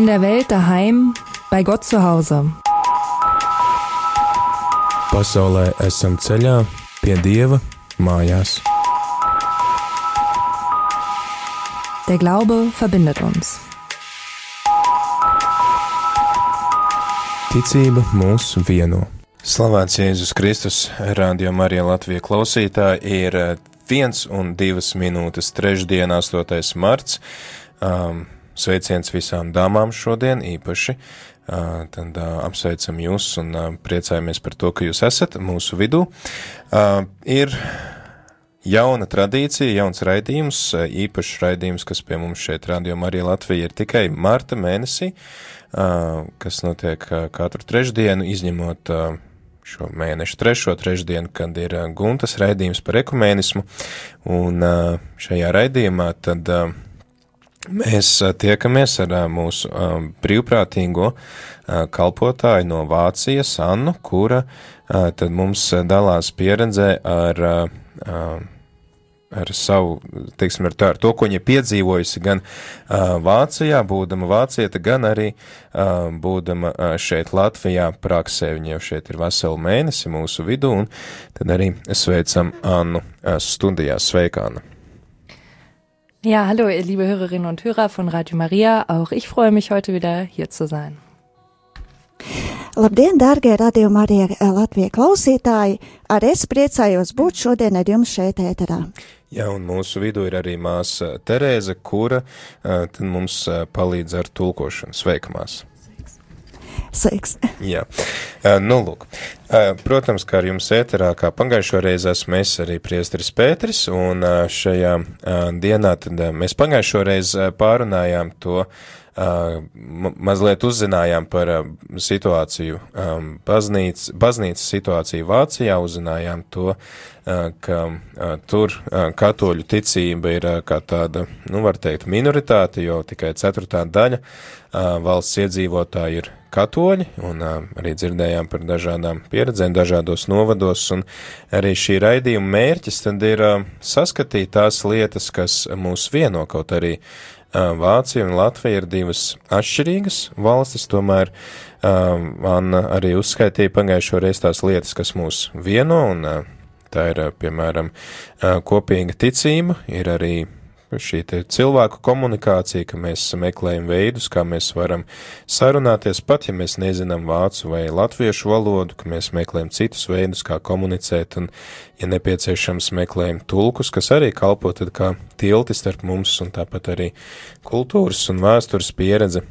In der Welt daheim, bei Gott zu Hause. Pasaulē esam ceļā pie Dieva mājās. Der Glaube verbindet uns. Ticība mūs vieno. Slavēts Jēzus Kristus, Radio Marija Latvija klausītāji, ir viens un divas minūtes trešdien, 8. marts. Um, sveiciens visām dāmām šodien īpaši. Tad apsveicam jūs un priecājamies par to, ka jūs esat mūsu vidū. Ir jauna tradīcija, jauns raidījums, īpašs raidījums, kas pie mums šeit Radio Marija Latvija ir tikai marta mēnesī, kas notiek katru trešdienu, izņemot šo mēnešu trešo trešdienu, kad ir Guntas raidījums par ekumēnismu, un šajā raidījumā tad mēs tiekamies ar mūsu brīvprātīgo kalpotāju no Vācijas, Annu, kura tad mums dalās pieredzē ar ar savu, teiksim, ar, tā, ar to, ko viņa piedzīvojusi gan Vācijā, būdama vācieta, gan arī būdama šeit Latvijā praksē. Viņa jau šeit ir veselu mēnesi mūsu vidū, un tad arī sveicam Annu studijā. Sveika, Anna! Ja, hallo, liebe Hörerinnen und Hörer von Radio Maria. Auch ich freue mich heute wieder hier zu sein. Labdien, dārgie radījuma arī Latvijas klausītāji! Arī es priecājos būt šodien ar jums šeit ēterā. Jā, un mūsu vidū ir arī māsa Terēze, kura tad mums palīdz ar tulkošanu. Sveika, māsa! Sveiks! Jā, nu lūk. Protams, kā ar jums ēterā, kā pagājušo reizi esmu es arī priesteris Pēteris, un šajā dienā tad mēs pagājušo reizi pārunājām to, mazliet uzzinājām par situāciju, baznīcas, baznīcas situāciju Vācijā, uzzinājām to, ka tur katoļu ticība ir kā tāda, nu, var teikt, minoritāte, jo tikai ceturtā daļa valsts iedzīvotāji ir katoļi, un arī dzirdējām par dažādām pieredzēm, dažādos novados, un arī šī raidījuma mērķis tad ir saskatīt tās lietas, kas mūs vieno, kaut arī Vācija un Latvija ir divas atšķirīgas valstis, tomēr man arī uzskaitīja pagājušo reizi tās lietas, kas mūs vieno, un tā ir, piemēram, kopīga ticība, ir arī šī cilvēku komunikācija, ka mēs meklējam veidus, kā mēs varam sarunāties, pat ja mēs nezinām vācu vai latviešu valodu, ka mēs meklējam citus veidus, kā komunicēt, un, ja nepieciešams, meklējam tulkus, kas arī kalpo tad kā tilti starp mums, un tāpat arī kultūras un vēstures pieredze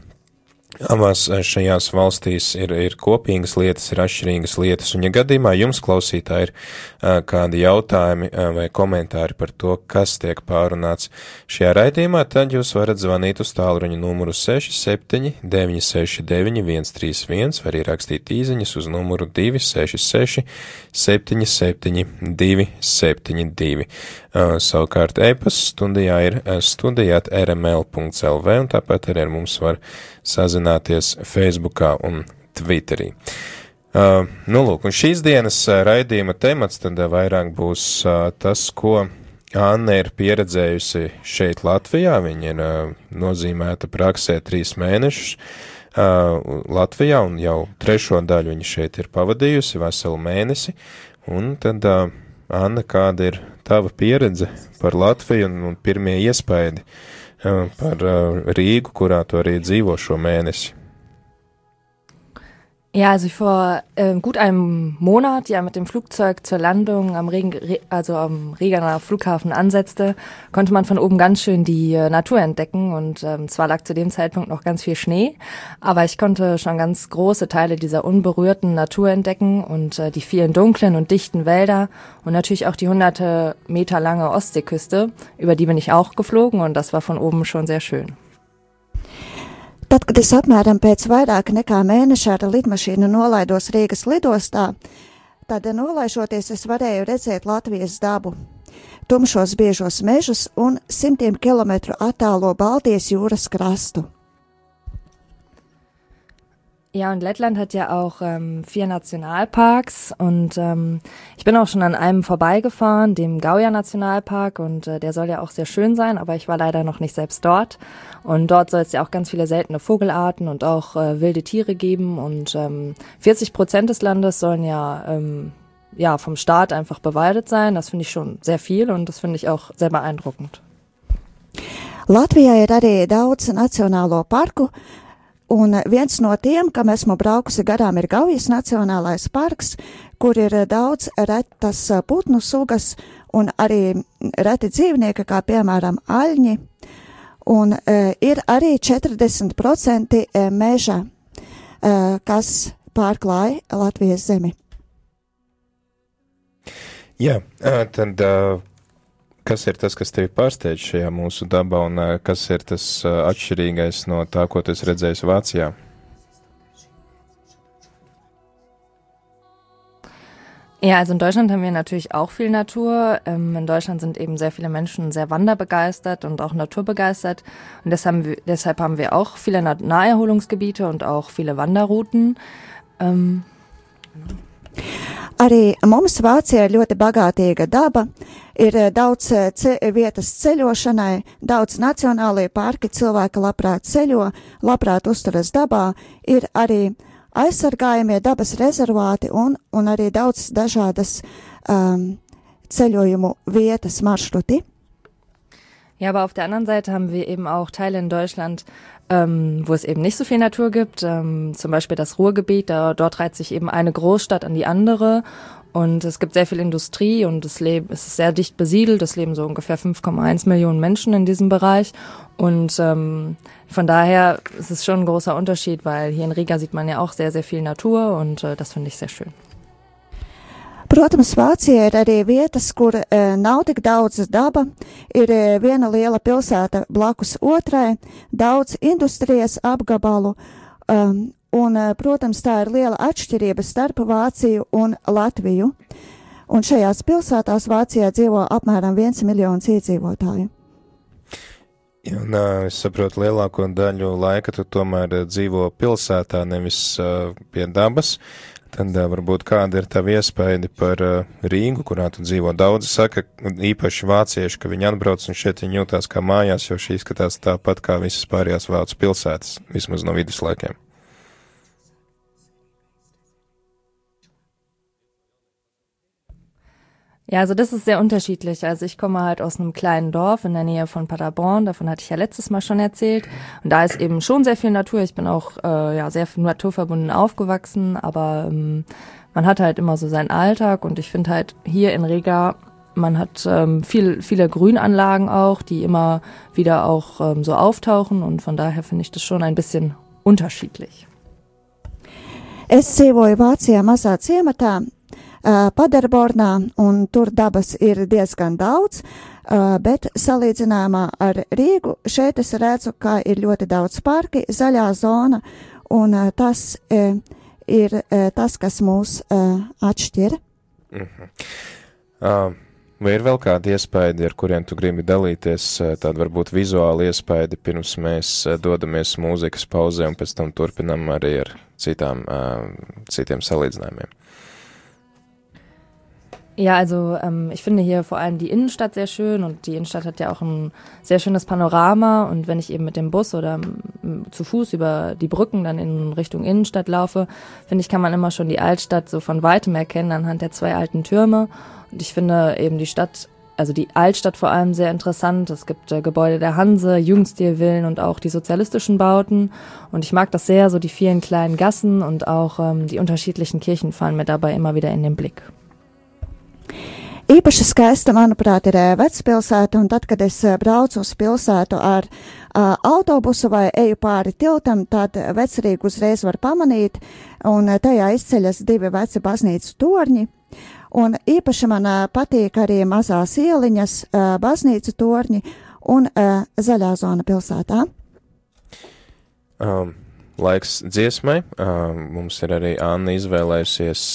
Abās eh, šajās valstīs ir, ir kopīgas lietas, ir atšķirīgas lietas, un ja gadījumā jums klausītāji ir uh, kādi jautājumi uh, vai komentāri par to, kas tiek pārunāts šajā raidījumā, tad jūs varat zvanīt uz tālruņa numuru 67 969 131 vai arī rakstīt īziņas uz numuru 266 77 272. Uh, savukārt e-pasta studijā ir studijāt rml.lv un tāpat arī ar mums var sazināties Facebookā un Twitterī. Uh, nu, lūk, un šīs dienas raidījuma temats tad vairāk būs uh, tas, ko Anna ir pieredzējusi šeit Latvijā. Viņa ir uh, nozīmēta praksē trīs mēnešus uh, Latvijā, un jau trešo daļu viņa šeit ir pavadījusi veselu mēnesi. Un tad, uh, Anna, kāda ir tava pieredze par Latviju un, un pirmie iespaidi? Uh, par Rīgu, kurā tu arī dzīvo šo mēnesi. Ja, als ich vor äh, gut einem Monat ja mit dem Flugzeug zur Landung am Regen, also am Regener Flughafen ansetzte, konnte man von oben ganz schön die äh, Natur entdecken und ähm, zwar lag zu dem Zeitpunkt noch ganz viel Schnee, aber ich konnte schon ganz große Teile dieser unberührten Natur entdecken und äh, die vielen dunklen und dichten Wälder und natürlich auch die hunderte Meter lange Ostseeküste, über die bin ich auch geflogen und das war von oben schon sehr schön. Tad, kad es apmēram pēc vairāk nekā mēneša ar lidmašīnu nolaidos Rīgas lidostā, tad nolaižoties es varēju redzēt Latvijas dabu, tumšos biežos mežus un simtiem kilometru attālo Baltijas jūras krastu. Ja, und Lettland hat ja auch ähm, vier Nationalparks und ähm, ich bin auch schon an einem vorbeigefahren, dem Gauja Nationalpark und äh, der soll ja auch sehr schön sein, aber ich war leider noch nicht selbst dort. Und dort soll es ja auch ganz viele seltene Vogelarten und auch äh, wilde Tiere geben und ähm, 40 Prozent des Landes sollen ja ähm, ja vom Staat einfach bewaldet sein. Das finde ich schon sehr viel und das finde ich auch sehr beeindruckend. Latvijā ir arī daudz nacionālo parku, Un viens no tiem, kam esmu braukusi garām, ir Gaujas Nacionālais parks, kur ir daudz retas putnu sugas un arī reti dzīvnieki, kā piemēram aļņi. Un e, ir arī 40% meža, e, kas pārklāja Latvijas zemi. Jā, tad Kas ir tas, kas tevi pārsteidz šajā mūsu dabā, un kas ir tas atšķirīgais no tā, ko tu redzēji Vācijā? Ja, also in Deutschland haben wir natürlich auch viel Natur. Ähm, in Deutschland sind eben sehr viele Menschen sehr wanderbegeistert und auch naturbegeistert. Und deshalb haben wir, deshalb haben wir auch viele Naherholungsgebiete und auch viele Wanderrouten. Ähm, Arī mums Vācijā ir ļoti bagātīga daba, ir eh, daudz eh, ce vietas ceļošanai, daudz nacionālie parki, cilvēki labprāt ceļo, labprāt uzturas dabā, ir arī aizsargājamie dabas rezervāti un, un arī daudz dažādas um, ceļojumu vietas maršruti. Ja, aber auf der anderen Seite haben wir eben auch Teile in Deutschland, ähm, wo es eben nicht so viel Natur gibt. Ähm, zum Beispiel das Ruhrgebiet, da, dort reiht sich eben eine Großstadt an die andere. Und es gibt sehr viel Industrie und das Leben, es ist sehr dicht besiedelt. Es leben so ungefähr 5,1 Millionen Menschen in diesem Bereich. Und ähm, von daher ist es schon ein großer Unterschied, weil hier in Riga sieht man ja auch sehr, sehr viel Natur und äh, das finde ich sehr schön. Protams, Vācija ir arī vietas, kur e, nav tik daudz daba, ir e, viena liela pilsēta blakus otrai, daudz industrijas apgabalu, um, un, e, protams, tā ir liela atšķirība starp Vāciju un Latviju. Un šajās pilsētās Vācijā dzīvo apmēram viens miljons iedzīvotāju. Un, uh, es saprotu, lielāko daļu laika tu tomēr dzīvo pilsētā, nevis uh, pie dabas. Tad varbūt kāda ir tava iespēja par Rīgu, kurā tu dzīvo. Daudzi saka, īpaši vācieši, ka viņi atbrauc un šeit viņi jūtās kā mājās, jo šī izskatās tāpat kā visas pārējās vācu pilsētas, vismaz no viduslaikiem. Ja, also das ist sehr unterschiedlich. Also ich komme halt aus einem kleinen Dorf in der Nähe von Paderborn, davon hatte ich ja letztes Mal schon erzählt. Und da ist eben schon sehr viel Natur. Ich bin auch äh, ja sehr naturverbunden aufgewachsen, aber ähm, man hat halt immer so seinen Alltag und ich finde halt hier in Riga man hat ähm, viel, viele Grünanlagen auch, die immer wieder auch ähm, so auftauchen und von daher finde ich das schon ein bisschen unterschiedlich. Es dzīvoju Vācijā mazā ciematā, Paderbornā, un tur dabas ir diezgan daudz, bet salīdzinājumā ar Rīgu šeit es redzu, ka ir ļoti daudz parki, zaļā zona, un tas ir tas, kas mūs atšķir. Mm -hmm. uh. Vai ir vēl kādi iespaidi, ar kuriem tu gribi dalīties, tāda varbūt vizuāla iespaidi, pirms mēs dodamies mūzikas pauzē un pēc tam turpinam arī ar citām, citiem salīdzinājumiem? Ja, also ähm, ich finde hier vor allem die Innenstadt sehr schön und die Innenstadt hat ja auch ein sehr schönes Panorama und wenn ich eben mit dem Bus oder zu Fuß über die Brücken dann in Richtung Innenstadt laufe, finde ich, kann man immer schon die Altstadt so von weitem erkennen anhand der zwei alten Türme und ich finde eben die Stadt also die Altstadt vor allem sehr interessant. Es gibt äh, Gebäude der Hanse, Jugendstilvillen und auch die sozialistischen Bauten. Und ich mag das sehr, so die vielen kleinen Gassen und auch ähm, die unterschiedlichen Kirchen fallen mir dabei immer wieder in den Blick. Īpaši skaista, manuprāt, ir vecpilsēta, un tad, kad es braucu uz pilsētu ar uh, autobusu vai eju pāri tiltam, tad vecerīgi uzreiz var pamanīt, un tajā izceļas divi veci baznīcu torņi. Un īpaši man uh, patīk arī mazās ieliņas, uh, baznīcu torņi un uh, zaļā zona pilsētā. Um, laiks dziesmai. Mums ir arī Anna izvēlējusies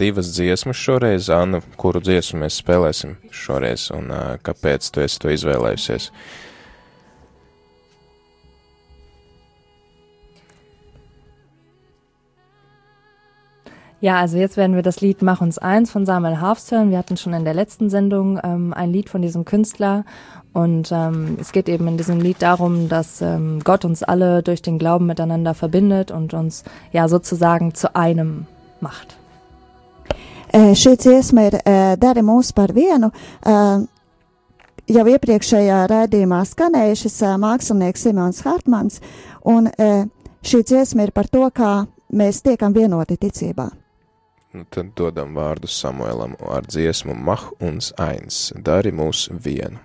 divas dziesmas šoreiz. Anna, kuru dziesmu mēs spēlēsim šoreiz un kāpēc tu esi to izvēlējusies? Ja, also jetzt werden wir das Lied Mach uns eins von Samuel Harfst hören. Wir hatten schon in der letzten Sendung ähm, ein Lied von diesem Künstler und ähm, es geht eben in diesem Lied darum, dass ähm, Gott uns alle durch den Glauben miteinander verbindet und uns ja sozusagen zu einem macht. Uh, šī dziesma ir uh, Dari mūs par vienu. Uh, jau iepriekšējā raidījumā skanēja šis uh, mākslinieks Simons Hartmans, un uh, šī dziesma ir par to, kā mēs tiekam vienoti ticībā. Nu, tad dodam vārdu Samuēlam ar dziesmu Mah uns eins, dari mūs vienu.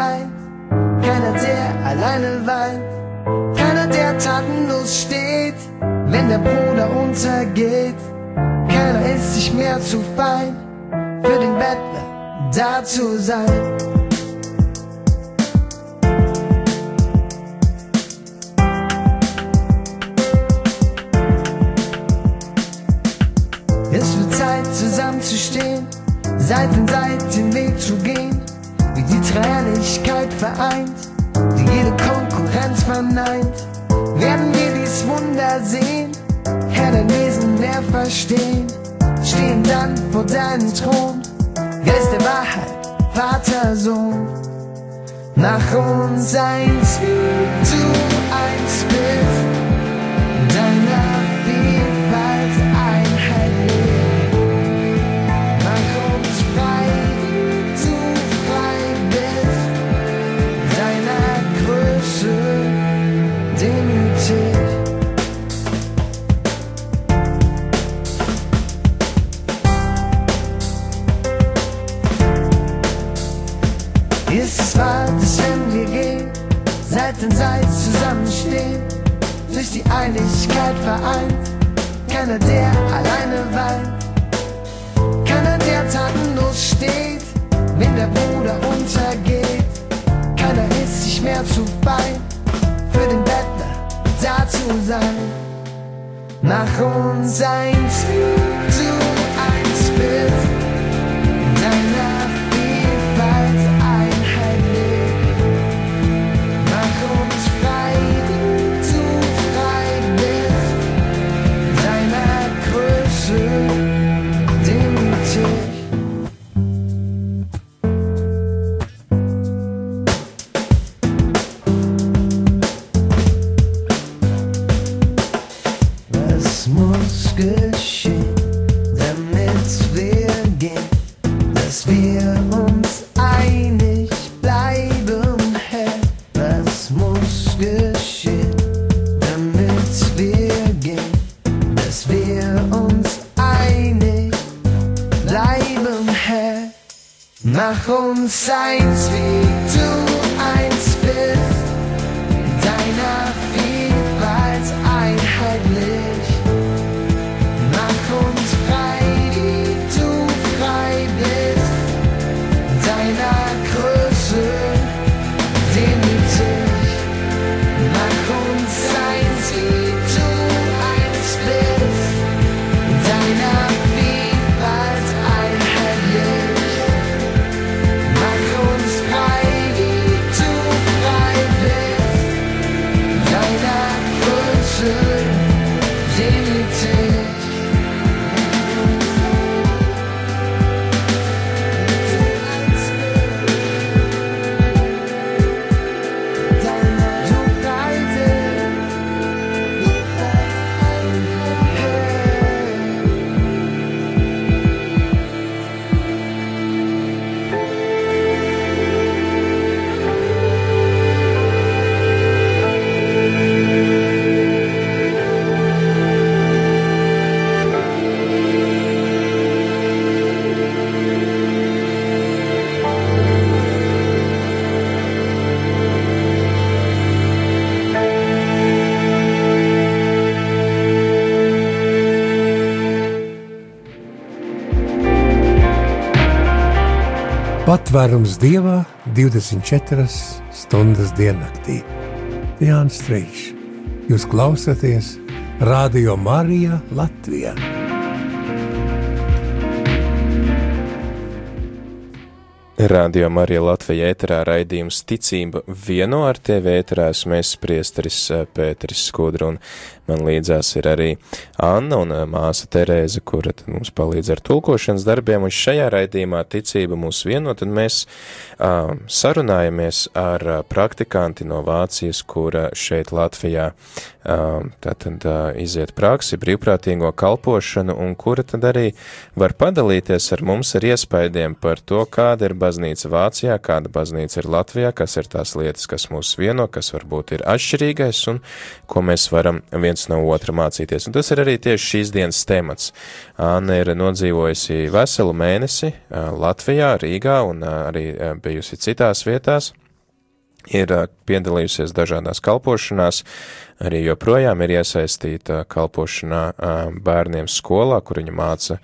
Vereint. Keiner, der alleine weint, keiner, der tatenlos steht, wenn der Bruder untergeht. Keiner ist sich mehr zu fein, für den Bettler da zu sein. sein. Alleine weint, keiner der tatenlos steht, wenn der Bruder untergeht, keiner ist sich mehr zu fein, für den Bettler da zu sein. Mach uns eins, wie Patvērums Dievā 24 stundas diennaktī. Jānis Streičs, jūs klausāties Radio Marija Latvijā. Radio Marija Latvija ēterā raidījums Ticība vieno ar tevi ēterā. Esmu es priesteris eh, Pēteris Skudru un man līdzās ir arī Anna un eh, māsa Terēza, kura mums palīdz ar tulkošanas darbiem. Un šajā raidījumā Ticība mūs vieno, tad mēs uh, sarunājamies ar uh, praktikanti no Vācijas, kura šeit Latvijā uh, tātad uh, iziet praksi, brīvprātīgo kalpošanu un kura tad arī var padalīties ar mums ar iespaidiem par to, kāda ir baznīca Vācijā, kāda baznīca ir Latvijā, kas ir tās lietas, kas mūs vieno, kas varbūt ir atšķirīgais un ko mēs varam viens no otra mācīties. Un tas ir arī tieši šīs dienas temats. Anna ir nodzīvojusi veselu mēnesi Latvijā, Rīgā un arī bijusi citās vietās ir piedalījusies dažādās kalpošanās, arī joprojām ir iesaistīta kalpošanā bērniem skolā, kur viņa māca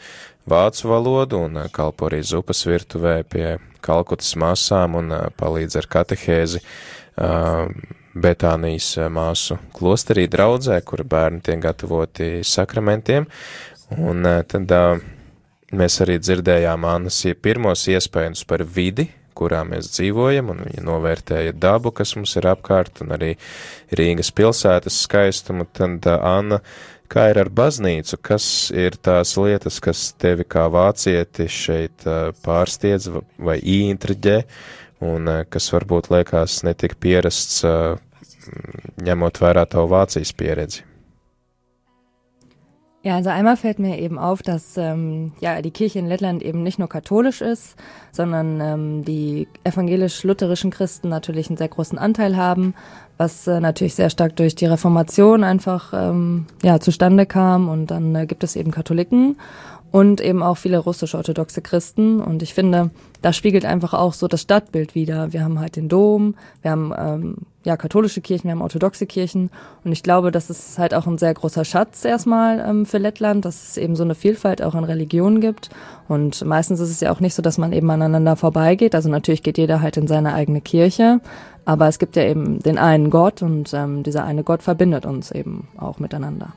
vācu valodu un kalpo arī zupas virtuvē pie Kalkutas māsām un palīdz ar katehēzi Betānijas māsu klosterī draudzē, kur bērni tiek gatavoti sakramentiem. Un tad mēs arī dzirdējām Annas pirmos iespējas par vidi, kurā mēs dzīvojam, un viņa novērtēja dabu, kas mums ir apkārt, un arī Rīgas pilsētas skaistumu, tad Anna, kā ir ar baznīcu, kas ir tās lietas, kas tevi kā vācieti šeit pārstiedz vai ieintriģē, un kas varbūt liekas netik pierasts, ņemot vērā tavu Vācijas pieredzi? Ja, also einmal fällt mir eben auf, dass ähm, ja die Kirche in Lettland eben nicht nur katholisch ist, sondern ähm, die evangelisch-lutherischen Christen natürlich einen sehr großen Anteil haben, was äh, natürlich sehr stark durch die Reformation einfach ähm, ja zustande kam. Und dann äh, gibt es eben Katholiken und eben auch viele russisch-orthodoxe Christen. Und ich finde, das spiegelt einfach auch so das Stadtbild wider. Wir haben halt den Dom, wir haben ähm, ja katholische Kirchen, wir haben orthodoxe Kirchen. Und ich glaube, das ist halt auch ein sehr großer Schatz erstmal ähm, für Lettland, dass es eben so eine Vielfalt auch an Religionen gibt. Und meistens ist es ja auch nicht so, dass man eben aneinander vorbeigeht. Also natürlich geht jeder halt in seine eigene Kirche. Aber es gibt ja eben den einen Gott und ähm, dieser eine Gott verbindet uns eben auch miteinander.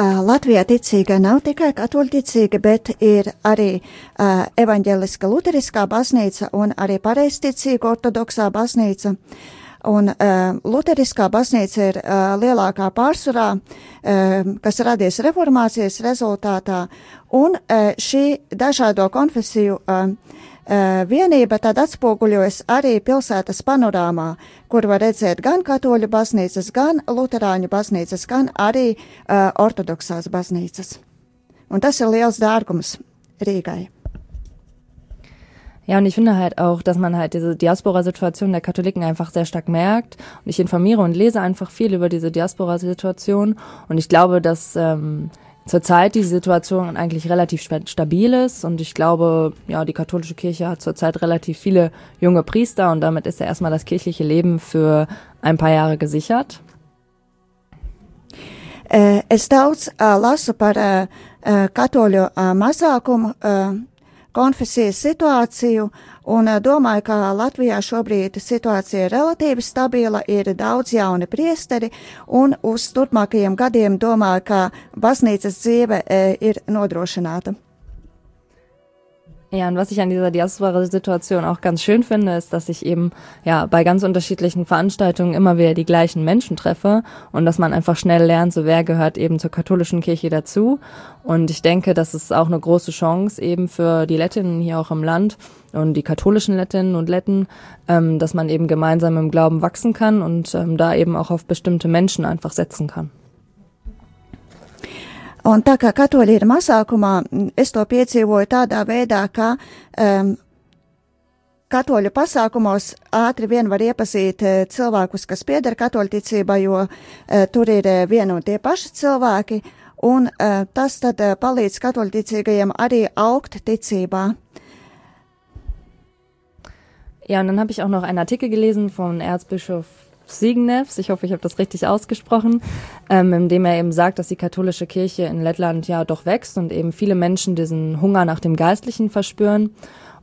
Latvijā ticīga nav tikai katoļticīga, bet ir arī uh, evaņģeliska luteriskā baznīca un arī pareizticīga ortodoksā baznīca. Un uh, luteriskā baznīca ir uh, lielākā pārsvarā, uh, kas radies reformācijas rezultātā, un uh, šī dažādo konfesiju uh, vienība tad atspoguļojas arī pilsētas panorāmā, kur var redzēt gan katoļu baznīcas, gan luterāņu baznīcas, gan arī uh, ortodoksās baznīcas. Un tas ir liels dārgums Rīgai. Ja, und ich finde halt auch, dass man halt diese Diaspora-Situation der Katholiken einfach sehr stark merkt. Und ich informiere und lese einfach viel über diese Diaspora-Situation. Und ich glaube, dass ähm, zurzeit die Situation eigentlich relativ stabil ist und ich glaube, ja, die katholische Kirche hat zurzeit relativ viele junge Priester und damit ist ja erstmal das kirchliche Leben für ein paar Jahre gesichert. Äh, es daudz uh, lasu par uh, katoļu mazākumu konfesijas situāciju un eh, domāju, ka Latvijā šobrīd situācija ir relatīvi stabila, ir daudz jauni priesteri, un uz turpmākajiem gadiem domāju, ka baznīcas dzīve eh, ir nodrošināta. Ja, und was ich an dieser Diaspora-Situation auch ganz schön finde, ist, dass ich eben ja bei ganz unterschiedlichen Veranstaltungen immer wieder die gleichen Menschen treffe und dass man einfach schnell lernt, so wer gehört eben zur katholischen Kirche dazu. Und ich denke, das ist auch eine große Chance eben für die Lettinnen hier auch im Land und die katholischen Lettinnen und Letten, ähm, dass man eben gemeinsam im Glauben wachsen kann und ähm, da eben auch auf bestimmte Menschen einfach setzen kann. Un tā kā katoļi ir mazākumā, es to piedzīvoju tādā veidā, ka um, katoļu pasākumos ātri vien var iepazīt uh, cilvēkus, kas pieder katoļticībai, jo uh, tur ir uh, viena un tie paši cilvēki, un uh, tas tad uh, palīdz katoļticīgajiem arī augt ticībā. Ja, und dann habe ich auch noch einen Artikel gelesen von Erzbischof Signevs, ich hoffe, ich habe das richtig ausgesprochen, ähm, in dem er eben sagt, dass die katholische Kirche in Lettland ja doch wächst und eben viele Menschen diesen Hunger nach dem Geistlichen verspüren.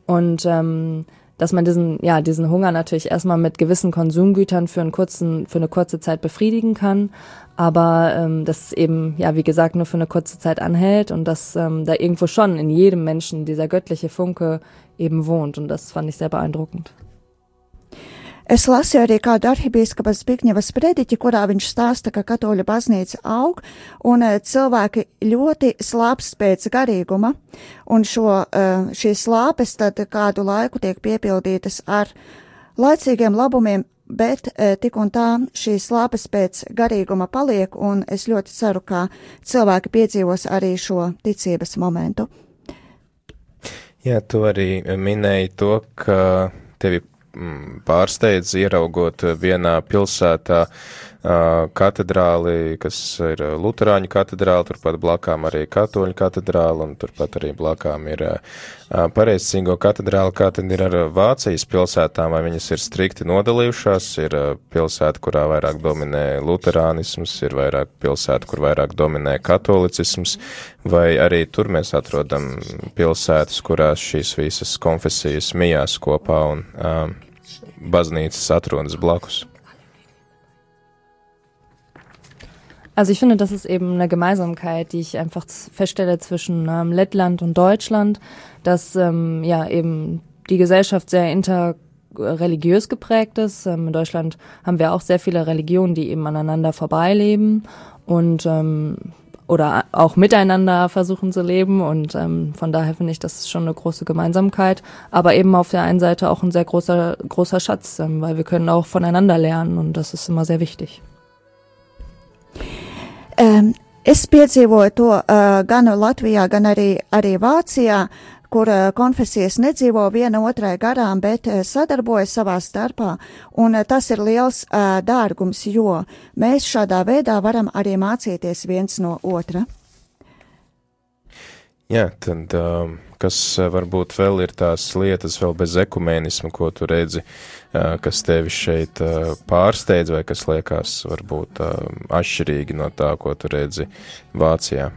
Und ähm, dass man diesen, ja, diesen Hunger natürlich erstmal mit gewissen Konsumgütern für einen kurzen, für eine kurze Zeit befriedigen kann, aber ähm, dass es eben, ja, wie gesagt, nur für eine kurze Zeit anhält und dass ähm, da irgendwo schon in jedem Menschen dieser göttliche Funke eben wohnt. Und das fand ich sehr beeindruckend. Es lasīju arī kādu arhibīskapa Zbigņeva sprediķi, kurā viņš stāsta, ka katoļu baznīca aug un eh, cilvēki ļoti slāpst pēc garīguma, un šo, eh, šīs slāpes tad kādu laiku tiek piepildītas ar laicīgiem labumiem, bet eh, tik un tā šīs slāpes pēc garīguma paliek, un es ļoti ceru, ka cilvēki piedzīvos arī šo ticības momentu. Jā, tu arī minēji to, ka tevi Mm, pārsteidz ieraugot vienā pilsētā katedrāli, kas ir Luterāņu katedrāli, turpat blakām arī Katoļu katedrāli, un turpat arī blakām ir Pareizcīgo katedrāli, kā tad ir ar Vācijas pilsētām, vai viņas ir strikti nodalījušās, ir pilsēta, kurā vairāk dominē luterānisms, ir vairāk pilsēta, kur vairāk dominē katolicisms, vai arī tur mēs atrodam pilsētas, kurās šīs visas konfesijas mijās kopā un um, baznīcas atrodas blakus. Also ich finde, das ist eben eine Gemeinsamkeit, die ich einfach feststelle zwischen ähm, Lettland und Deutschland, dass ähm, ja eben die Gesellschaft sehr interreligiös geprägt ist. Ähm, in Deutschland haben wir auch sehr viele Religionen, die eben aneinander vorbeileben und ähm, oder auch miteinander versuchen zu leben. Und ähm, von daher finde ich, das ist schon eine große Gemeinsamkeit, aber eben auf der einen Seite auch ein sehr großer, großer Schatz, ähm, weil wir können auch voneinander lernen und das ist immer sehr wichtig. Um, es piedzīvoju to uh, gan Latvijā, gan arī, arī Vācijā, kur uh, konfesijas nedzīvo viena otrai garām, bet uh, sadarbojas savā starpā, un uh, tas ir liels uh, dārgums, jo mēs šādā veidā varam arī mācīties viens no otra. Jā, tad um, kas varbūt vēl ir tās lietas vēl bez ekumēnisma, ko tu redzi uh, kas tevi šeit pārsteidz vai kas liekas varbūt atšķirīgi no tā, ko tu redzi Vācijā?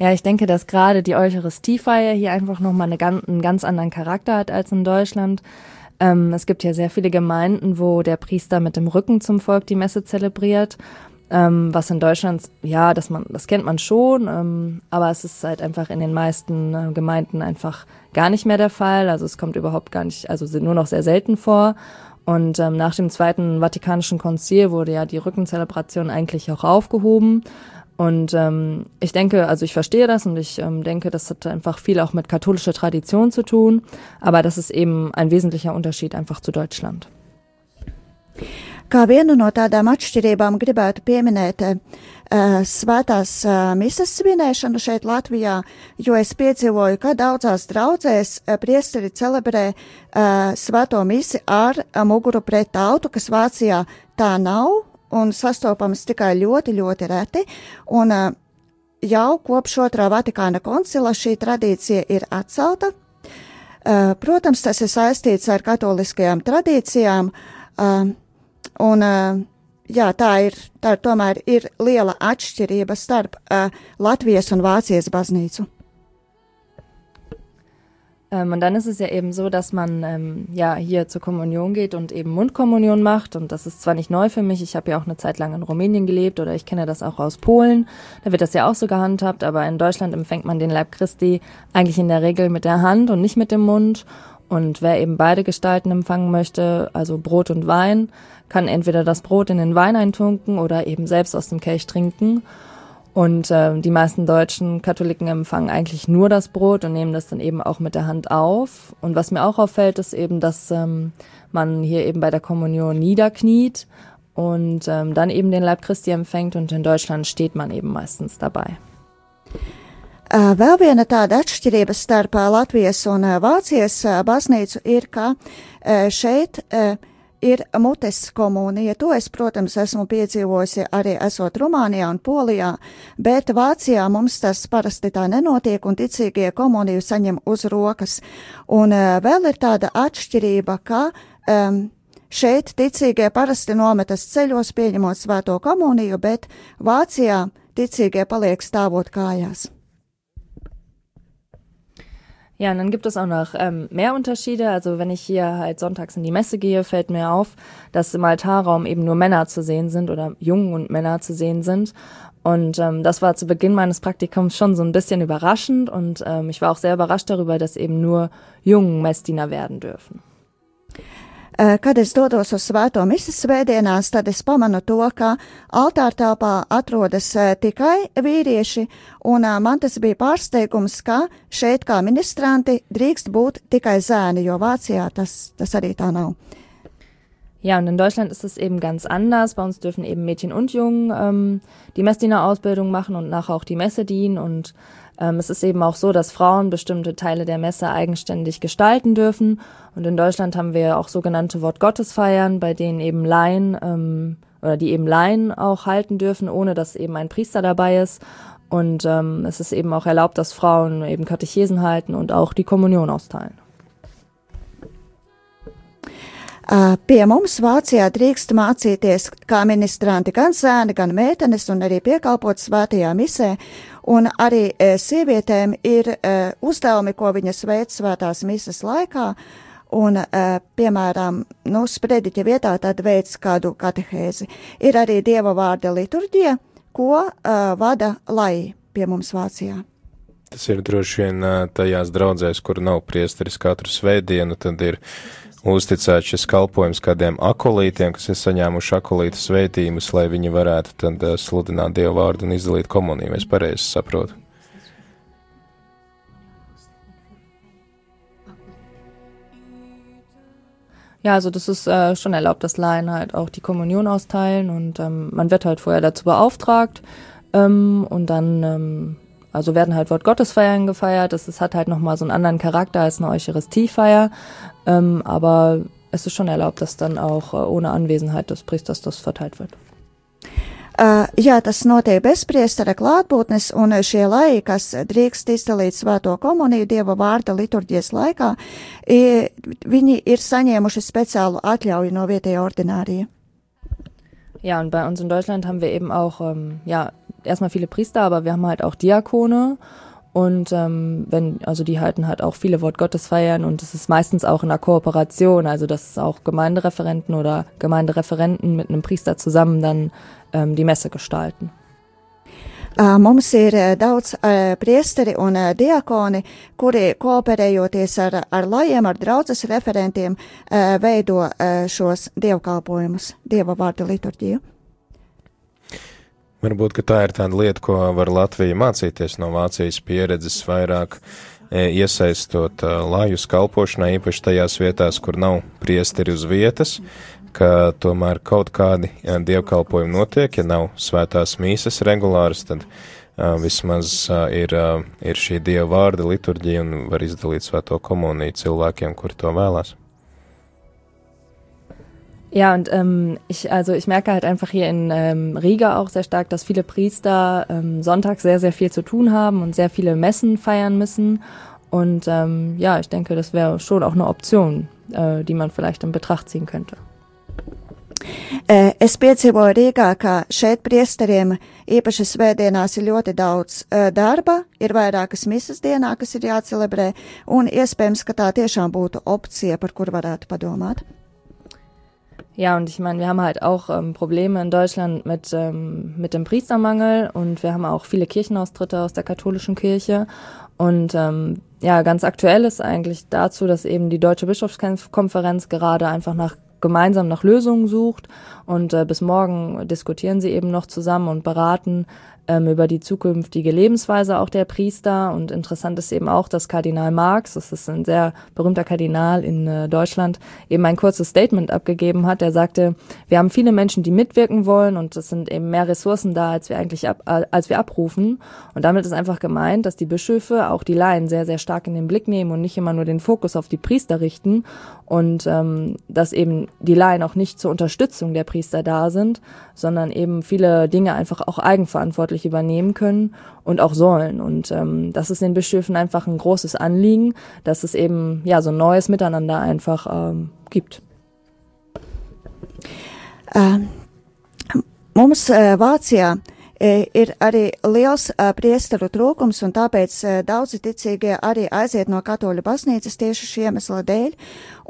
Ja, ich denke, dass gerade die Eucharistiefeier hier einfach nochmal eine, einen ganz anderen Charakter hat als in Deutschland. Ähm, es gibt ja sehr viele Gemeinden, wo der Priester mit dem Rücken zum Volk die Messe zelebriert ähm, was in Deutschland, ja, das man, das kennt man schon, ähm, aber es ist halt einfach in den meisten äh, Gemeinden einfach gar nicht mehr der Fall. Also es kommt überhaupt gar nicht, also sind nur noch sehr selten vor. Und ähm, nach dem Zweiten Vatikanischen Konzil wurde ja die Rückenzelebration eigentlich auch aufgehoben. Und ähm, ich denke, also ich verstehe das und ich ähm, denke, das hat einfach viel auch mit katholischer Tradition zu tun. Aber das ist eben ein wesentlicher Unterschied einfach zu Deutschland. Kā vienu no tādām atšķirībām gribētu pieminēt uh, svētās uh, misas svinēšanu šeit Latvijā, jo es piedzīvoju, ka daudzās draudzēs uh, priesteri celebrē uh, svēto misi ar uh, muguru pret tautu, kas Vācijā tā nav un sastopams tikai ļoti, ļoti reti. Un, uh, jau kopš otrā Vatikāna koncila šī tradīcija ir atcelta. Uh, protams, tas ir saistīts ar katoliskajām tradīcijām. Uh, Un, jā, tā ir, tā tomēr ir liela atšķirība starp uh, Latvijas un Vācijas baznīcu. Ähm, und dann ist es ja eben so, dass man ähm, ja hier zur Kommunion geht und eben Mundkommunion macht. Und das ist zwar nicht neu für mich, ich habe ja auch eine Zeit lang in Rumänien gelebt oder ich kenne das auch aus Polen. Da wird das ja auch so gehandhabt, aber in Deutschland empfängt man den Leib Christi eigentlich in der Regel mit der Hand und nicht mit dem Mund. Und wer eben beide Gestalten empfangen möchte, also Brot und Wein, kann entweder das Brot in den Wein eintunken oder eben selbst aus dem Kelch trinken. Und äh, die meisten deutschen Katholiken empfangen eigentlich nur das Brot und nehmen das dann eben auch mit der Hand auf. Und was mir auch auffällt, ist eben, dass ähm, man hier eben bei der Kommunion niederkniet und ähm, dann eben den Leib Christi empfängt und in Deutschland steht man eben meistens dabei. Vēl viena tāda atšķirība starp Latvijas un Vācijas baznīcu ir, ka šeit ir mutes komunija. To es, protams, esmu piedzīvojusi arī esot Rumānijā un Polijā, bet Vācijā mums tas parasti tā nenotiek un ticīgie komuniju saņem uz rokas. Un vēl ir tāda atšķirība, ka um, šeit ticīgie parasti nometas ceļos pieņemot svēto komuniju, bet Vācijā ticīgie paliek stāvot kājās. Ja, und dann gibt es auch noch ähm, mehr Unterschiede. Also wenn ich hier halt sonntags in die Messe gehe, fällt mir auf, dass im Altarraum eben nur Männer zu sehen sind oder Jungen und Männer zu sehen sind. Und ähm, das war zu Beginn meines Praktikums schon so ein bisschen überraschend und ähm, ich war auch sehr überrascht darüber, dass eben nur Jungen Messdiener werden dürfen. Kad es dodos uz svēto misijas svētdienās, tad es pamanu to, ka altārtāpā atrodas tikai vīrieši, un man tas bija pārsteigums, ka šeit kā ministranti drīkst būt tikai zēni, jo Vācijā tas, tas arī tā nav. Ja, und in Deutschland ist es eben ganz anders. Bei uns dürfen eben Mädchen und Jungen ähm, die Messdiener-Ausbildung machen und nachher auch die Messe dienen. Und ähm, es ist eben auch so, dass Frauen bestimmte Teile der Messe eigenständig gestalten dürfen. Und in Deutschland haben wir auch sogenannte Wortgottesfeiern, bei denen eben Laien ähm, oder die eben Laien auch halten dürfen, ohne dass eben ein Priester dabei ist. Und ähm, es ist eben auch erlaubt, dass Frauen eben Katechesen halten und auch die Kommunion austeilen. Pie mums Vācijā drīkst mācīties kā ministranti gan zēni, gan meitenes un arī piekalpot svētajā misē, un arī e, sievietēm ir e, uzdevumi, ko viņas veic svētās misas laikā, un, e, piemēram, nu, sprediķa vietā tad veic kādu katehēzi. Ir arī dieva vārda liturģija, ko uh, vada lai pie mums Vācijā. Tas ir droši vien tajās draudzēs, kur nav priesteris katru svētdienu, tad ir uzticēt šis kalpojums kādiem akolītiem, kas ir saņēmuši akolītu svētījumus, lai viņi varētu tad uh, sludināt Dievu vārdu un izdalīt komuniju. Es pareizi saprotu. Ja, also das ist äh, schon erlaubt, dass Laien halt auch die Kommunion austeilen und ähm, man wird halt vorher dazu beauftragt ähm, und dann ähm, also werden halt Wort Gottesfeiern gefeiert. Das, das hat halt nochmal so einen anderen Charakter als eine Eucharistiefeier. Ähm, aber es ist schon erlaubt, dass dann auch äh, ohne Anwesenheit des Priesters das verteilt wird. Uh, jā, tas notiek bez priestera klātbūtnes, un šie laiki, kas drīkst izdalīt svēto komuniju Dieva vārda liturģijas laikā, viņi ir saņēmuši speciālu atļauju no vietējā ordinārija. Ja, und bei uns in Deutschland haben wir eben auch ähm, ja, erstmal viele Priester, aber wir haben halt auch Diakone. Und ähm, wenn, also die halten halt auch viele Wortgottesfeiern und es ist meistens auch in der Kooperation, also dass auch Gemeindereferenten oder Gemeindereferenten mit einem Priester zusammen dann ähm, die Messe gestalten. Mums ir daudz priesteri un diakoni, kuri kooperējoties ar, ar lajiem, ar draudzes referentiem, veido šos dievkalpojumus, dieva vārdu liturģiju. Varbūt tā ir tāda lieta, ko var Latvija mācīties no Vācijas pieredzes vairāk e, iesaistot e, lājus kalpošanā, īpaši tajās vietās, kur nav priesteri uz vietas, ka tomēr kaut kādi e, dievkalpojumi notiek, ja nav svētās mīsas regulāras, tad vismaz ir, ir šī dieva vārda liturģija un var izdalīt svēto komuniju cilvēkiem, kuri to vēlās. Ja, und ähm, ich, also ich merke halt einfach hier in ähm, Riga auch sehr stark, dass viele Priester ähm, Sonntag sehr, sehr viel zu tun haben und sehr viele Messen feiern müssen. Und ähm, ja, ich denke, das wäre schon auch eine Option, äh, die man vielleicht in Betracht ziehen könnte. Es piedzīvoju Rīgā, ka šeit priesteriem īpaši svētdienās ir ļoti daudz darba, ir vairākas misas dienā, kas ir jācelebrē, un iespējams, ka tā tiešām būtu opcija, par kur varētu padomāt. Ja, und ich meine, wir haben halt auch ähm, Probleme in Deutschland mit, ähm, mit dem Priestermangel und wir haben auch viele Kirchenaustritte aus der katholischen Kirche. Und ähm, ja, ganz aktuell ist eigentlich dazu, dass eben die Deutsche Bischofskonferenz gerade einfach nach gemeinsam nach Lösungen sucht und äh, bis morgen diskutieren sie eben noch zusammen und beraten, ähm, über die zukünftige Lebensweise auch der Priester. Und interessant ist eben auch, dass Kardinal Marx, das ist ein sehr berühmter Kardinal in äh, Deutschland, eben ein kurzes Statement abgegeben hat. Er sagte, wir haben viele Menschen, die mitwirken wollen und es sind eben mehr Ressourcen da, als wir eigentlich ab, äh, als wir abrufen. Und damit ist einfach gemeint, dass die Bischöfe auch die Laien sehr, sehr stark in den Blick nehmen und nicht immer nur den Fokus auf die Priester richten und ähm, dass eben die Laien auch nicht zur Unterstützung der Priester da sind, sondern eben viele Dinge einfach auch eigenverantwortlich übernehmen können und auch sollen. Und ähm, das ist den Bischöfen einfach ein großes Anliegen, dass es eben ja so ein neues Miteinander einfach ähm, gibt. Uh, mums uh, Vācijā ir arī liels priesteru trūkums, un tāpēc daudzi ticīgie arī aiziet no katoļu baznīcas tieši šī iemesla dēļ.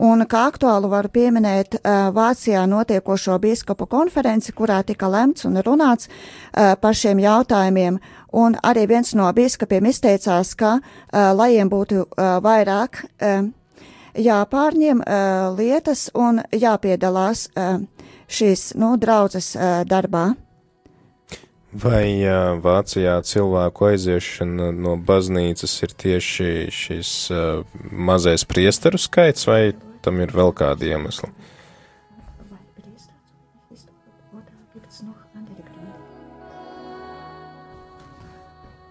Un kā aktuālu varu pieminēt Vācijā notiekošo bīskapu konferenci, kurā tika lemts un runāts par šiem jautājumiem. Un arī viens no biskupiem izteicās, ka, lai jiem būtu vairāk jāpārņem lietas un jāpiedalās šīs, nu, draudzes darbā. Vai Vācijā cilvēku aiziešana no baznīcas ir tieši šis mazais priesteru skaits, vai tam ir vēl kādi iemesli?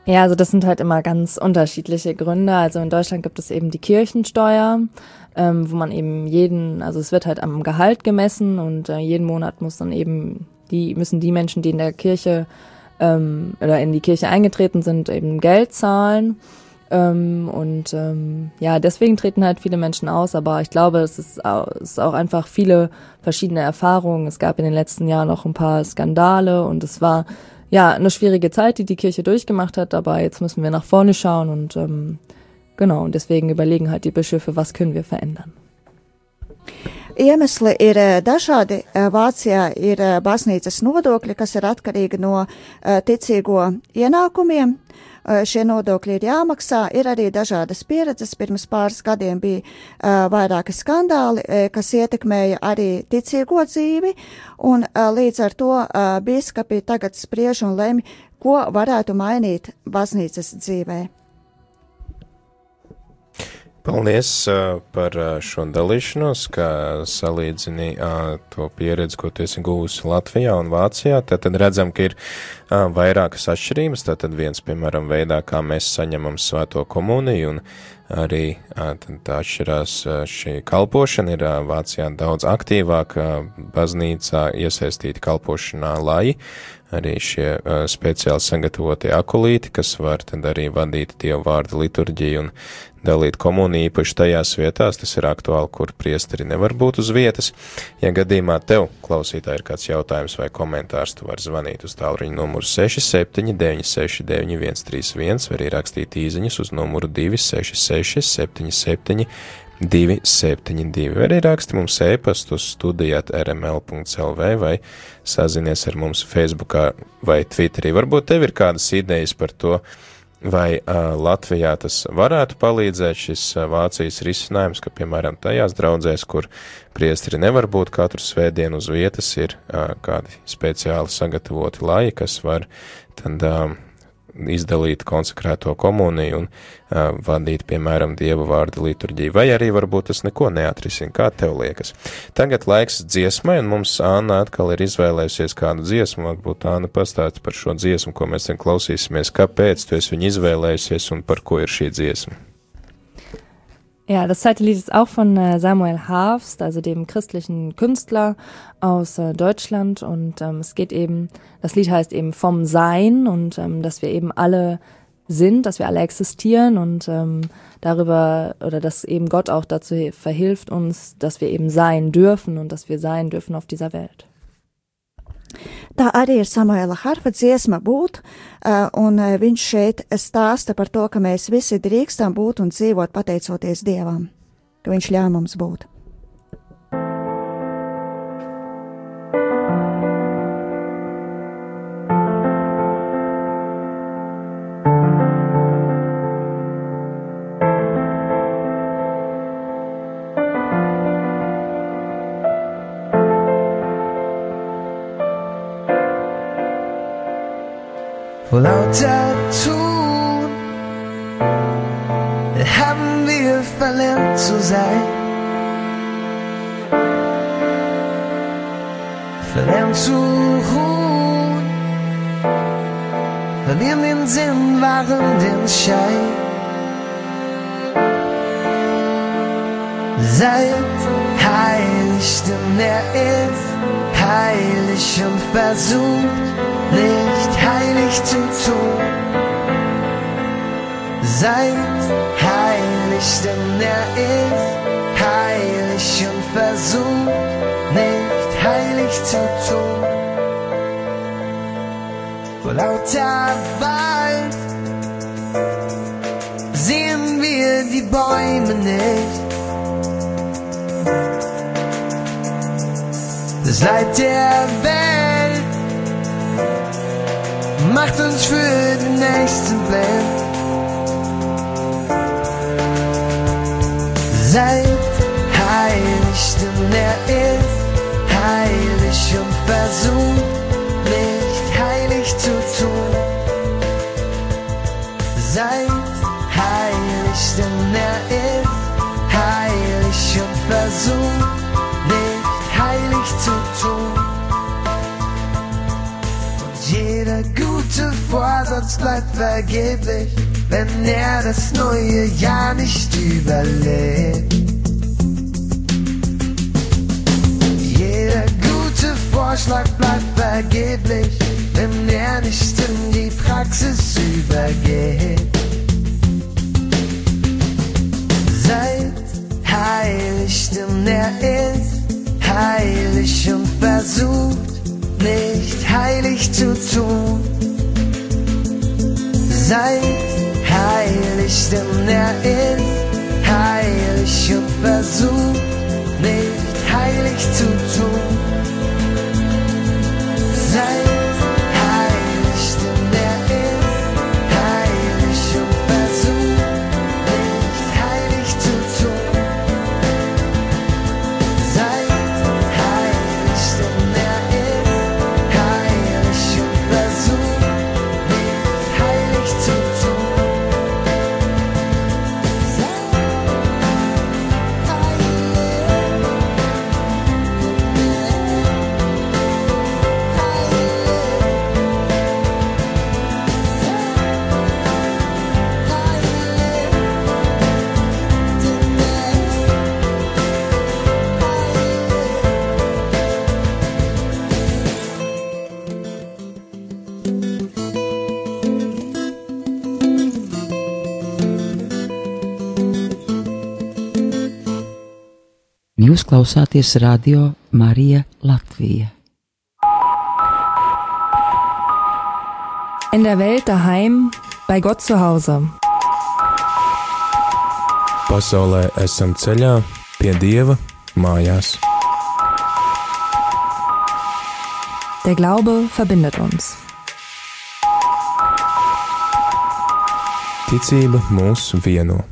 Ja, also das sind halt immer ganz unterschiedliche Gründe. Also in Deutschland gibt es eben die Kirchensteuer, ähm, wo man eben jeden, also es wird halt am Gehalt gemessen und äh, jeden Monat muss dann eben die müssen die Menschen, die in der Kirche ähm, oder in die Kirche eingetreten sind, eben Geld zahlen. Ähm, und ähm, ja, deswegen treten halt viele Menschen aus, aber ich glaube, es ist, auch, es ist auch einfach viele verschiedene Erfahrungen. Es gab in den letzten Jahren noch ein paar Skandale und es war ja eine schwierige Zeit, die die Kirche durchgemacht hat, aber jetzt müssen wir nach vorne schauen und ähm, genau, und deswegen überlegen halt die Bischöfe, was können wir verändern. Iemesli ir eh, dažādi. Eh, Vācijā ir eh, baznīcas nodokļi, kas ir atkarīgi no ticīgo ienākumiem. Šie nodokļi ir jāmaksā. Ir arī dažādas pieredzes. Pirms pāris gadiem bija vairāki skandāli, kas ietekmēja arī ticīgo dzīvi, un līdz ar to biskupi tagad spriež un lemj, ko varētu mainīt baznīcas dzīvē. Paldies uh, par šo dalīšanos, kā salīdzini uh, to pieredzi, ko tu esi guvusi Latvijā un Vācijā. Tad, redzam, ka ir uh, vairākas atšķirības. Tātad viens, piemēram, veidā, kā mēs saņemam svēto komuniju, un arī tad atšķirās šī kalpošana. Ir Vācijā daudz aktīvāk baznīcā iesaistīti kalpošanā lai arī šie uh, speciāli sagatavotie akulīti, kas var tad arī vadīt Dievu vārdu liturģiju un dalīt komuniju īpaši tajās vietās, tas ir aktuāli, kur priesteri nevar būt uz vietas. Ja gadījumā tev, klausītāji, ir kāds jautājums vai komentārs, tu vari zvanīt uz tālruņa numuru 67 969 131 vai arī rakstīt īziņas uz numuru 266 77 272, vai arī raksti mums e-pastu studijāt rml.lv vai sazinies ar mums Facebookā vai Twitterī. Varbūt tev ir kādas idejas par to, vai uh, Latvijā tas varētu palīdzēt šis uh, Vācijas risinājums, ka, piemēram, tajās draudzēs, kur priestri nevar būt katru svētdienu uz vietas, ir uh, kādi speciāli sagatavoti laji, kas var tad uh, izdalīt konsekrēto komuniju un uh, vadīt, piemēram, Dieva vārda liturģiju, vai arī varbūt tas neko neatrisina, kā tev liekas. Tagad laiks dziesmai, un mums Āna atkal ir izvēlējusies kādu dziesmu, varbūt Āna pastāst par šo dziesmu, ko mēs ten klausīsimies, kāpēc tu esi viņu izvēlējusies un par ko ir šī dziesma. Ja, das zweite Lied ist auch von äh, Samuel Harfst, also dem christlichen Künstler aus äh, Deutschland. Und ähm, es geht eben, das Lied heißt eben vom Sein und ähm, dass wir eben alle sind, dass wir alle existieren und ähm, darüber oder dass eben Gott auch dazu verhilft uns, dass wir eben sein dürfen und dass wir sein dürfen auf dieser Welt. Tā arī ir Samuela Harfa dziesma būt, un viņš šeit stāsta par to, ka mēs visi drīkstam būt un dzīvot pateicoties Dievam, ka viņš ļāva mums būt. Vergeblich, wenn er das neue Jahr nicht überlebt. Jeder gute Vorschlag bleibt vergeblich, wenn er nicht in die Praxis übergeht. Seid heilig, denn er ist heilig und versucht nicht heilig zu tun. Seid heilig, denn er ist heilig und versucht nicht heilig zu tun. Seid Jūs klausāties radio Marija Latvija. In der Welt daheim, bei Gott zu Hause. Pasaulē esam ceļā pie Dieva mājās. Der Glaube verbindet uns. Ticība mūs vieno.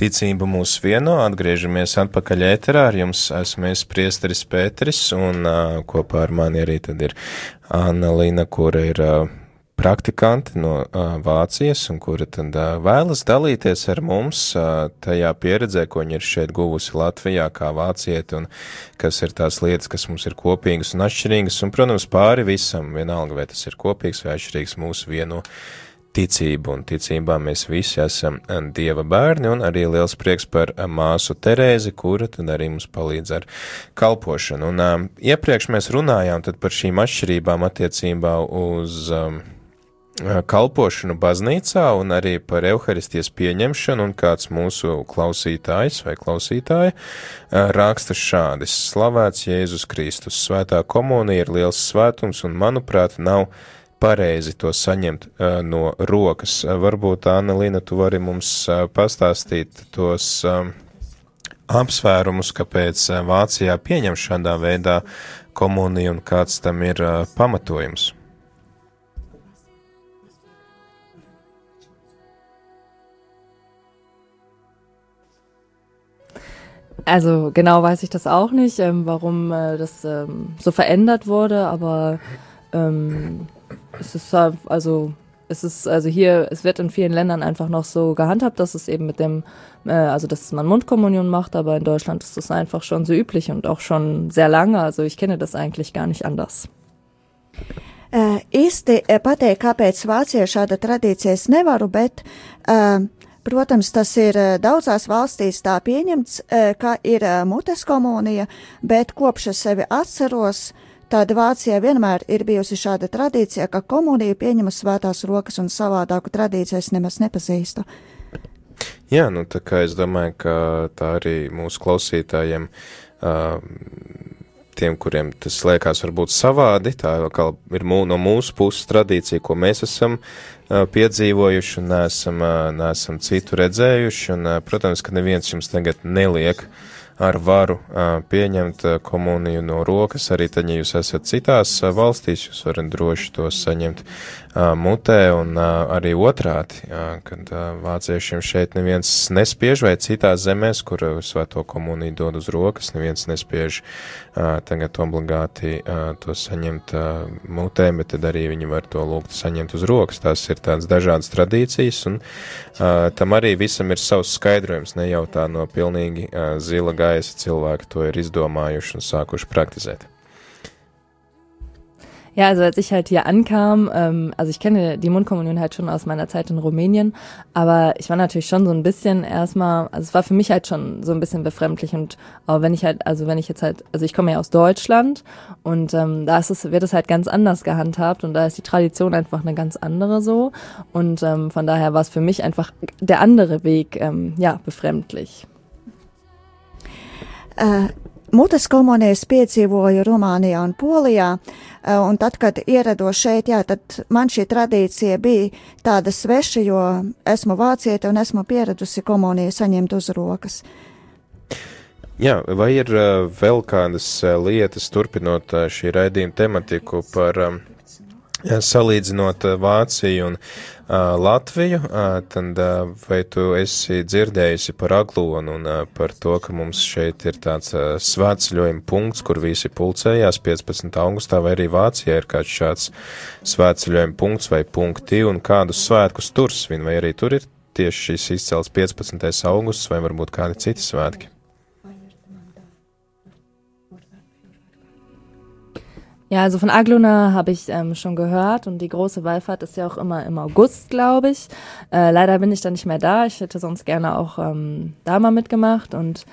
Ticība mūs vieno, atgriežamies atpakaļ ēterā, ar jums esmu es priesteris Pēteris, un uh, kopā ar mani arī tad ir Anna Lina, kura ir uh, praktikanti no uh, Vācijas, un kura tad uh, vēlas dalīties ar mums uh, tajā pieredzē, ko viņa ir šeit guvusi Latvijā kā vācieti, un kas ir tās lietas, kas mums ir kopīgas un atšķirīgas, un, protams, pāri visam, vienalga, vai tas ir kopīgs vai atšķirīgs mūsu vieno ticību, un ticībā mēs visi esam Dieva bērni, un arī liels prieks par māsu Terēzi, kura tad arī mums palīdz ar kalpošanu. Un um, iepriekš mēs runājām par šīm atšķirībām attiecībā uz um, kalpošanu baznīcā un arī par evaharistijas pieņemšanu, un kāds mūsu klausītājs vai klausītāja raksta šādi: Slavēts Jēzus Kristus, svētā komunija ir liels svētums, un, manuprāt, nav pareizi to saņemt no rokas. Varbūt, Anna-Lina, tu vari mums pastāstīt tos um, apsvērumus, kāpēc Vācijā pieņem šādā veidā komuniju un kāds tam ir pamatojums. Also genau weiß ich das auch nicht, ähm, warum äh, das ähm, so verändert wurde, aber ähm, es ist halt- also es ist also hier es wird in vielen Ländern einfach noch so gehandhabt, dass es eben mit dem äh, also dass man Mundkommunion macht, aber in Deutschland ist das einfach schon so üblich und auch schon sehr lange. Also ich kenne das eigentlich gar nicht anders. Uh, īsti pateikt, kāpēc Vācijā šāda tradīcija es nevaru, bet, uh, protams, tas ir eh, daudzās valstīs tā pieņemts, uh, ka ir uh, mutes komunija, bet kopš es sevi atceros, tad Vācijā vienmēr ir bijusi šāda tradīcija, ka komunija pieņem uz svētās rokas un savādāku tradīciju es nemaz nepazīstu. Jā, nu tā kā es domāju, ka tā arī mūsu klausītājiem tiem, kuriem tas liekas varbūt savādi, tā ir mū, no mūsu puses tradīcija, ko mēs esam piedzīvojuši un neesam, neesam citu redzējuši, un, protams, ka neviens jums tagad neliek uh, ar varu pieņemt komuniju no rokas. Arī tad, ja jūs esat citās valstīs, jūs varat droši to saņemt mutē un arī otrādi, kad vāciešiem šeit neviens nespiež vai citās zemēs, kur svēto komuniju dod uz rokas, neviens nespiež tagad obligāti to saņemt mutē, bet tad arī viņi var to lūgt saņemt uz rokas. Tās ir tādas dažādas tradīcijas un tam arī visam ir savs skaidrojums, ne jau tā no pilnīgi zila gaisa cilvēki to ir izdomājuši un sākuši praktizēt. Ja, also als ich halt hier ankam, ähm, also ich kenne die Mundkommunion halt schon aus meiner Zeit in Rumänien, aber ich war natürlich schon so ein bisschen erstmal, also es war für mich halt schon so ein bisschen befremdlich und auch wenn ich halt, also wenn ich jetzt halt, also ich komme ja aus Deutschland und ähm, da ist es, wird es halt ganz anders gehandhabt und da ist die Tradition einfach eine ganz andere so und ähm, von daher war es für mich einfach der andere Weg, ähm, ja, befremdlich. Uh, Mutes komunijas piedzīvoju Rumānijā un Polijā, uh, un tad, kad ierados šeit, jā, tad man šī tradīcija bija tāda sveša, jo esmu vācieta un esmu pieradusi komuniju saņemt uz rokas. Jā, vai ir uh, vēl kādas uh, lietas, turpinot šī raidījuma tematiku par salīdzinot Vāciju un Latviju, tad vai tu esi dzirdējusi par aglonu un par to, ka mums šeit ir tāds svētceļojuma punkts, kur visi pulcējās 15. augustā, vai arī Vācijā ir kāds šāds svētceļojuma punkts vai punkti un kādus svētkus tur svin, vai arī tur ir tieši šis izcels 15. augusts vai varbūt kādi citi svētki? Ja, also von Agluna habe ich ähm, schon gehört und die große Wallfahrt ist ja auch immer im August, glaube ich. Äh, leider bin ich da nicht mehr da. Ich hätte sonst gerne auch ähm, da mal mitgemacht und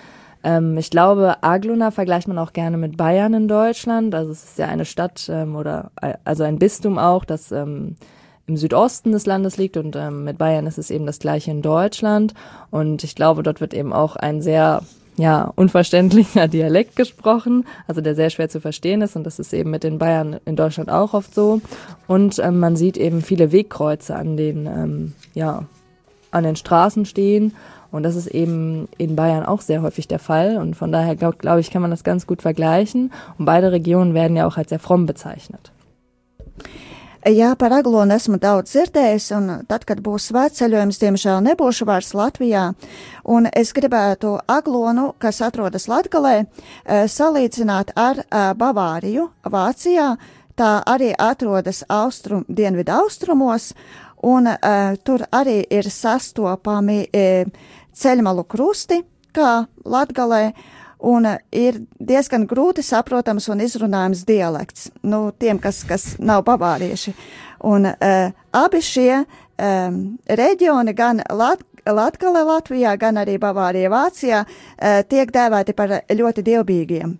ähm, ich glaube, Agluna vergleicht man auch gerne mit Bayern in Deutschland. Also es ist ja eine Stadt ähm, oder äh, also ein Bistum auch, das ähm, im Südosten des Landes liegt und ähm, mit Bayern ist es eben das gleiche in Deutschland. Und ich glaube, dort wird eben auch ein sehr ja, unverständlicher Dialekt gesprochen, also der sehr schwer zu verstehen ist und das ist eben mit den Bayern in Deutschland auch oft so. Und ähm, man sieht eben viele Wegkreuze an den, ähm, ja, an den Straßen stehen und das ist eben in Bayern auch sehr häufig der Fall und von daher glaube glaub ich, kann man das ganz gut vergleichen und beide Regionen werden ja auch als sehr fromm bezeichnet. Jā, par aglonu esmu daudz dzirdējis, un tad, kad būs svētceļojums, diemžēl nebūšu vairs Latvijā. Un es gribētu aglonu, kas atrodas Latgalē, eh, salīdzināt ar eh, Bavāriju Vācijā. Tā arī atrodas austrum, dienvidu austrumos, un uh, tur arī ir sastopami ceļmalu krusti, kā Latgalē. Un eh, ir diezgan grūti saprotams un izrunājams dialekts, nu, tiem, kas, kas nav bavārieši. Un uh, abi šie um, reģioni, gan Lat Latgale Latvijā, gan arī Bavārija Vācijā, uh, tiek dēvēti par ļoti dievbijīgiem.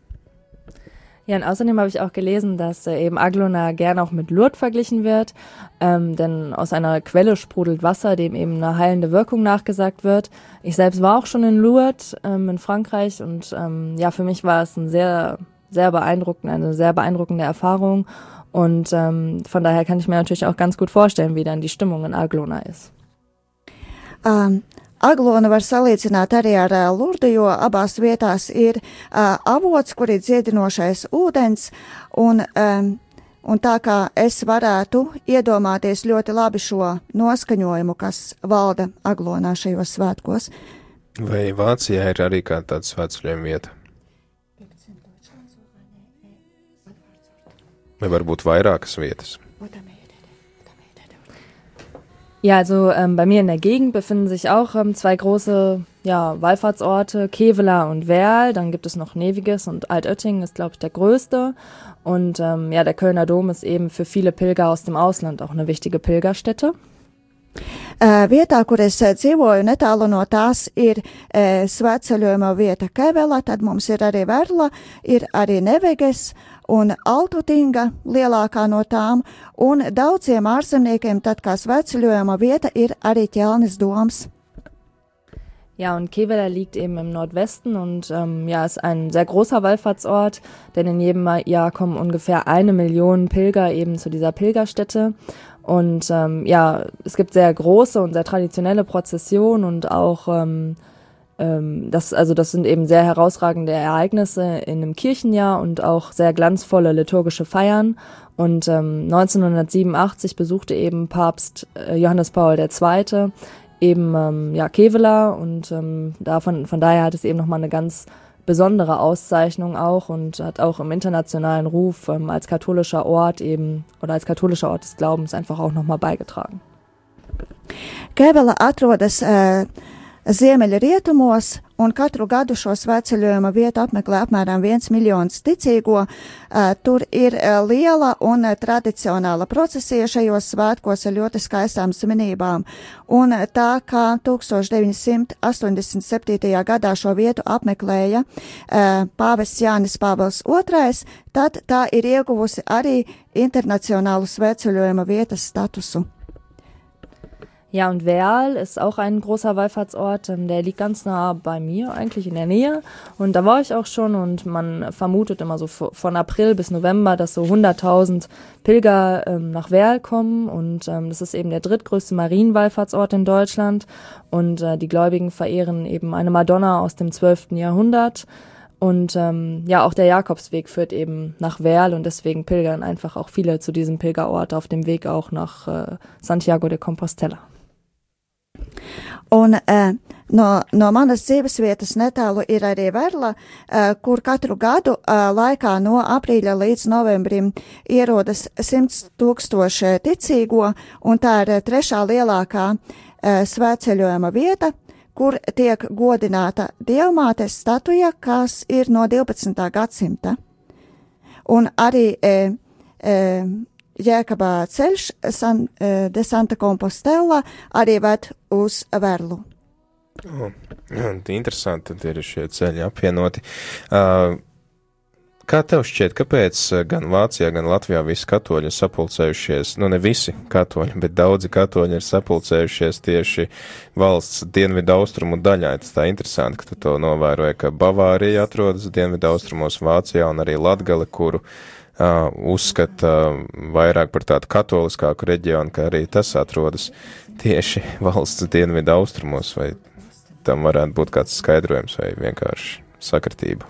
Ja, und außerdem habe ich auch gelesen, dass äh, eben Aglona gern auch mit Lourdes verglichen wird, ähm, denn aus einer Quelle sprudelt Wasser, dem eben eine heilende Wirkung nachgesagt wird. Ich selbst war auch schon in Lourdes ähm, in Frankreich und ähm, ja, für mich war es ein sehr, sehr beeindruckend, eine sehr beeindruckende Erfahrung und ähm, von daher kann ich mir natürlich auch ganz gut vorstellen, wie dann die Stimmung in Aglona ist. Um, Aglonu var salīdzināt arī ar Lurdu, jo abās vietās ir uh, avots, kur ir dziedinošais ūdens, un, um, un tā kā es varētu iedomāties ļoti labi šo noskaņojumu, kas valda Aglonā šajos svētkos. Vai Vācijā ir arī kāda tāda svētceļojuma vieta? Vai varbūt vairākas vietas? Ja, also ähm, bei mir in der Gegend befinden sich auch ähm, zwei große ja, Wallfahrtsorte, Kevela und Werl. Dann gibt es noch Neviges und Altöttingen ist, glaube ich, der größte. Und ähm, ja, der Kölner Dom ist eben für viele Pilger aus dem Ausland auch eine wichtige Pilgerstätte. Uh, vietā, kur es uh, dzīvoju, netālu no tās ir uh, svētceļojuma vieta Kevela, tad mums ir arī Verla, ir arī Neveges, un Altutinga lielākā no tām, un daudziem ārzemniekiem tad kā sveceļojuma vieta ir arī ķelnis doms. Ja, und Kevela liegt eben im Nordwesten und ähm, ja, ist ein sehr großer Wallfahrtsort, denn in jedem Jahr kommen ungefähr eine Million Pilger eben zu dieser Pilgerstätte. Und ähm, ja, es gibt sehr große und sehr traditionelle Prozessionen und auch ähm, ähm, das, also das sind eben sehr herausragende Ereignisse in einem Kirchenjahr und auch sehr glanzvolle liturgische Feiern. Und ähm, 1987 besuchte eben Papst äh, Johannes Paul II. eben ähm, ja Kevela und ähm, davon von daher hat es eben nochmal eine ganz besondere Auszeichnung auch und hat auch im internationalen Ruf ähm, als katholischer Ort eben oder als katholischer Ort des Glaubens einfach auch nochmal beigetragen. Kevela atrodas äh, ziemeļrietumos, un katru gadu šo svētceļojuma vietu apmeklē apmēram viens miljons ticīgo. Tur ir liela un tradicionāla procesija šajos svētkos ar ļoti skaistām svinībām. Un tā kā 1987. gadā šo vietu apmeklēja pāvests Jānis Pāvils II, tad tā ir ieguvusi arī internacionālu svētceļojuma vietas statusu. Ja, und Werl ist auch ein großer Wallfahrtsort, der liegt ganz nah bei mir, eigentlich in der Nähe. Und da war ich auch schon und man vermutet immer so von April bis November, dass so 100.000 Pilger ähm, nach Werl kommen. Und ähm, das ist eben der drittgrößte Marienwallfahrtsort in Deutschland. Und äh, die Gläubigen verehren eben eine Madonna aus dem 12. Jahrhundert. Und ähm, ja, auch der Jakobsweg führt eben nach Werl und deswegen pilgern einfach auch viele zu diesem Pilgerort auf dem Weg auch nach äh, Santiago de Compostela. Un uh, no, no manas dzīves vietas netālu ir arī Verla, uh, kur katru gadu uh, laikā no aprīļa līdz novembrim ierodas 100 tūkstoši ticīgo, un tā ir trešā lielākā svētceļojuma vieta, kur tiek godināta dievmātes statuja, kas ir no 12. gadsimta. Un arī e, e, Jēkabā ceļš San, uh, de Santa Compostela arī ved uz Verlu. Oh, interesanti, tad ir šie ceļi apvienoti. Uh, Kā tev šķiet, kāpēc gan Vācijā, gan Latvijā visi katoļi ir sapulcējušies, nu ne visi katoļi, bet daudzi katoļi ir sapulcējušies tieši valsts dienvidu austrumu daļā? Tas tā interesanti, ka tu to novēroji, ka Bavārija atrodas dienvidu austrumos Vācijā un arī Latgale, kuru uh, uzskata vairāk par tādu katoliskāku reģionu, ka arī tas atrodas tieši valsts dienvidu austrumos, vai tam varētu būt kāds skaidrojums vai vienkārši sakritība.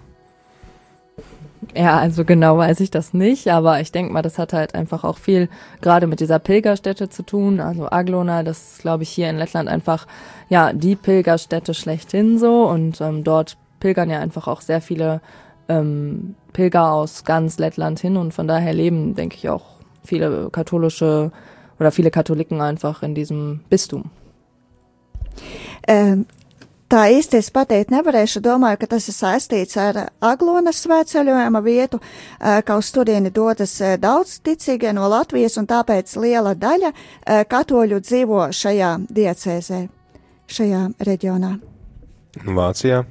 Ja, also genau weiß ich das nicht, aber ich denke mal, das hat halt einfach auch viel gerade mit dieser Pilgerstätte zu tun. Also Aglona, das ist, glaube ich, hier in Lettland einfach ja die Pilgerstätte schlechthin so und ähm, dort pilgern ja einfach auch sehr viele ähm, Pilger aus ganz Lettland hin und von daher leben, denke ich, auch viele katholische oder viele Katholiken einfach in diesem Bistum. Ähm, Tā īsti es pateikt nevarēšu, domāju, ka tas ir saistīts ar Aglonas svētceļojuma vietu, ka uz turieni dodas daudz ticīgie no Latvijas un tāpēc liela daļa katoļu dzīvo šajā diecēzē, šajā reģionā. Vācijā?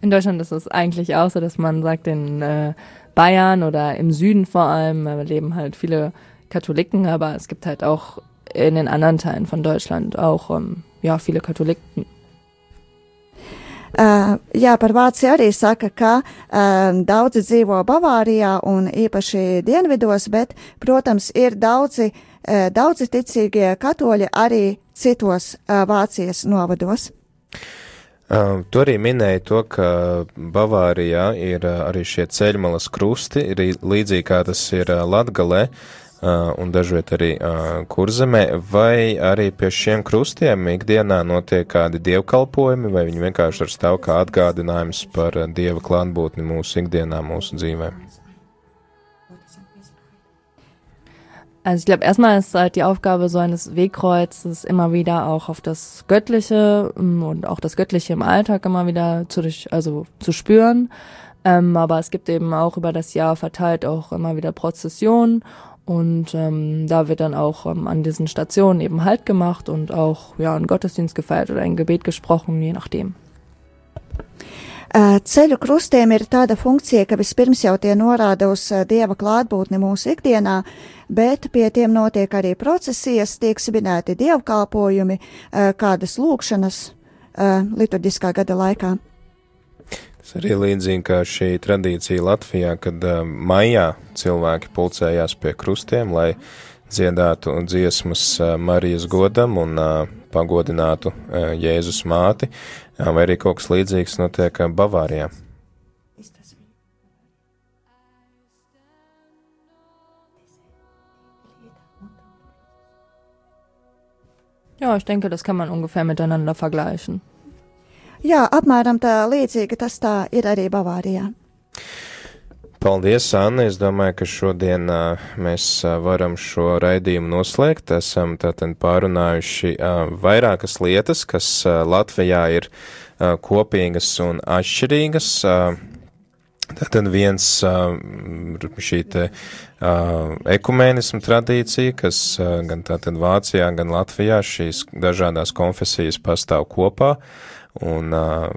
In Deutschland ist es eigentlich auch so, dass man sagt, in äh, Bayern oder im Süden vor allem äh, leben halt viele Katholiken, aber es gibt halt auch in den anderen Teilen von Deutschland auch ähm, ja, viele Katholiken. Uh, jā, par Vāciju arī saka, ka uh, daudzi dzīvo Bavārijā un īpaši dienvidos, bet, protams, ir daudzi, uh, daudzi ticīgie katoļi arī citos uh, Vācijas novados. Uh, tu arī minēji to, ka Bavārijā ir uh, arī šie ceļmalas krusti, ir līdzīgi kā tas ir uh, Latgalē uh, un dažviet arī uh, Kurzemē, vai arī pie šiem krustiem ikdienā notiek kādi dievkalpojumi, vai viņi vienkārši ar stāv kā atgādinājums par dieva klātbūtni mūsu ikdienā, mūsu dzīvēm? Also ich glaube, erstmal ist halt die Aufgabe so eines Wegkreuzes immer wieder auch auf das Göttliche ähm, und auch das Göttliche im Alltag immer wieder zu, also zu spüren. Ähm, aber es gibt eben auch über das Jahr verteilt auch immer wieder Prozessionen und ähm, da wird dann auch ähm, an diesen Stationen eben Halt gemacht und auch ja ein Gottesdienst gefeiert oder ein Gebet gesprochen, je nachdem. Ceļu krustiem ir tāda funkcija, ka vispirms jau tie norāda uz dieva klātbūtni mūsu ikdienā, bet pie tiem notiek arī procesijas, tiek svinēti dievkalpojumi, kādas lūkšanas liturģiskā gada laikā. Tas arī līdzīgi kā šī tradīcija Latvijā, kad maijā cilvēki pulcējās pie krustiem, lai dziedātu dziesmas Marijas godam un pagodinātu Jēzus māti, uh, vai arī kaut kas līdzīgs notiek uh, Bavārijā. Ja, ich denke, das kann man ungefähr miteinander vergleichen. Jā, apmēram tā līdzīga tas tā ir arī Bavārijā. Paldies, Anna. Es domāju, ka šodien uh, mēs uh, varam šo raidījumu noslēgt. Esam tātad pārunājuši uh, vairākas lietas, kas uh, Latvijā ir uh, kopīgas un atšķirīgas. Uh, Tātad viens šī te ekumēnismu tradīcija, kas gan tātad Vācijā, gan Latvijā šīs dažādās konfesijas pastāv kopā, un uh,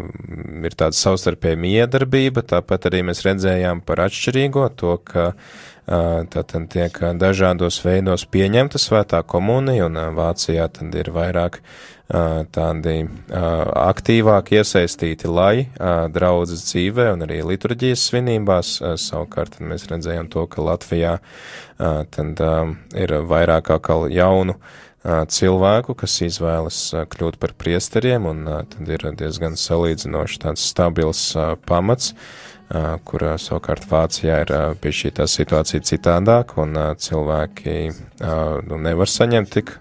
ir tāda savstarpēja miedarbība, tāpat arī mēs redzējām par atšķirīgo to, ka uh, tātad tiek dažādos veidos pieņemta svētā komunija, un uh, Vācijā tad ir vairāk tādi aktīvāk iesaistīti, lai draudzes dzīvē un arī liturģijas svinībās, savukārt mēs redzējām to, ka Latvijā tad ir vairāk kā jaunu cilvēku, kas izvēlas kļūt par priesteriem, un tad ir diezgan salīdzinoši tāds stabils pamats, kurā savukārt Vācijā ir pie šī tā situācija citādāk, un cilvēki nu, nevar saņemt tik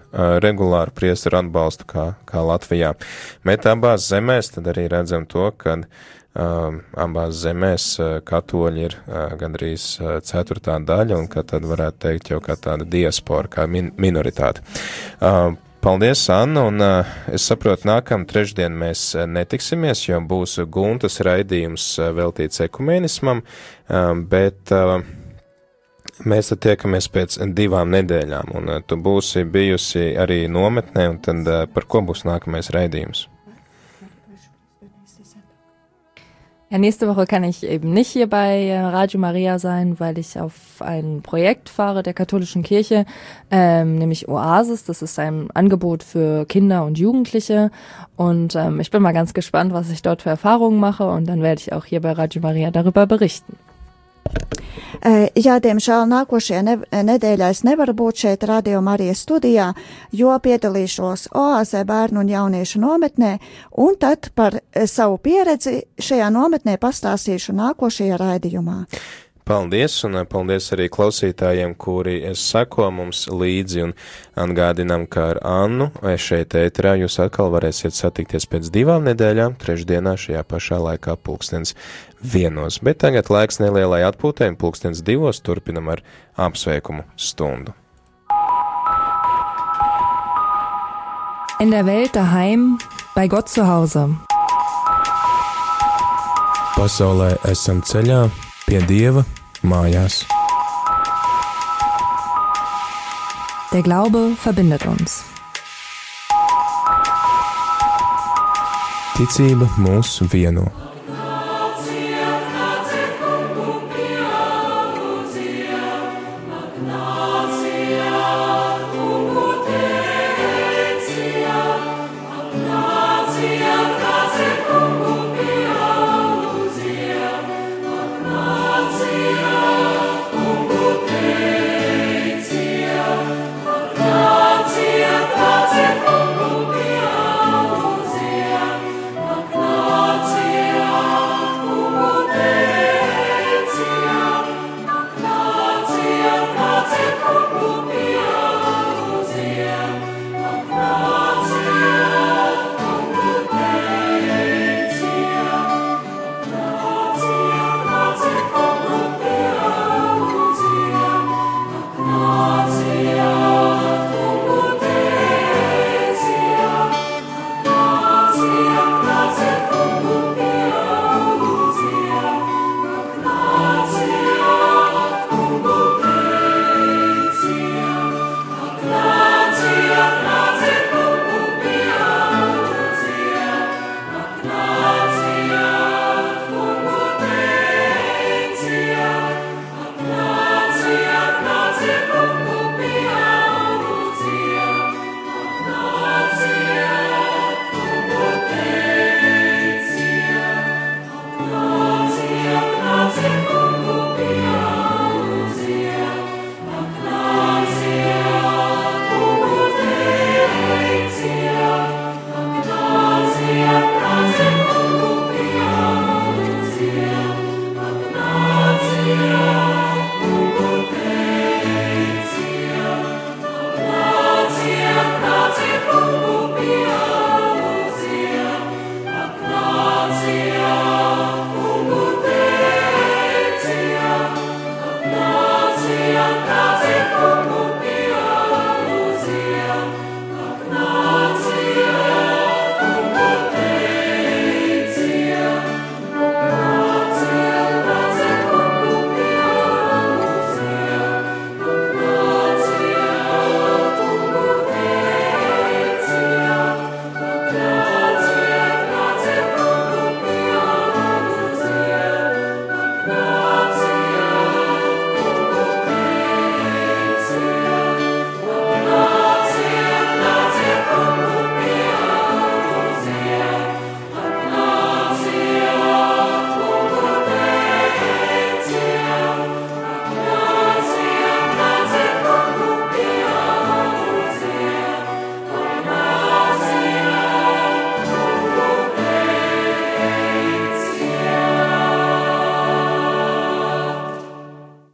regulāru priesteru atbalstu kā, kā Latvijā. Bet abās zemēs tad arī redzam to, ka abās zemēs katoļi ir gandrīz ceturtā daļa, un ka tad varētu teikt jau kā tāda diaspora, kā min minoritāte. Paldies, Anna, un uh, es saprotu, nākamā trešdien mēs netiksimies, jo būs Guntas raidījums veltīts ekumēnismam, uh, bet uh, mēs tiekamies pēc divām nedēļām, un uh, tu būsi bijusi arī nometnē, un tad uh, par ko būs nākamais raidījums? Ja, nächste Woche kann ich eben nicht hier bei äh, Radio Maria sein, weil ich auf ein Projekt fahre der katholischen Kirche, ähm, nämlich Oasis. Das ist ein Angebot für Kinder und Jugendliche. Und ähm, ich bin mal ganz gespannt, was ich dort für Erfahrungen mache. Und dann werde ich auch hier bei Radio Maria darüber berichten. Jā, diemžēl nākošajā ne nedēļā es nevaru būt šeit Radio Marijas studijā, jo piedalīšos oāzē bērnu un jauniešu nometnē, un tad par savu pieredzi šajā nometnē pastāstīšu nākošajā raidījumā. Paldies, un paldies arī klausītājiem, kuri seko mums līdzi un atgādinam, ka ar Annu vai šeit ēterā jūs atkal varēsiet satikties pēc divām nedēļām, trešdienā šajā pašā laikā pulkstens vienos. Bet tagad laiks nelielai atpūtē un pulkstens divos turpinam ar apsveikumu stundu. In der Welt daheim, bei Gott zu Hause. Pasaulē esam ceļā pie Dieva mājās. Der Glaube verbindet uns. Ticība mūs vieno.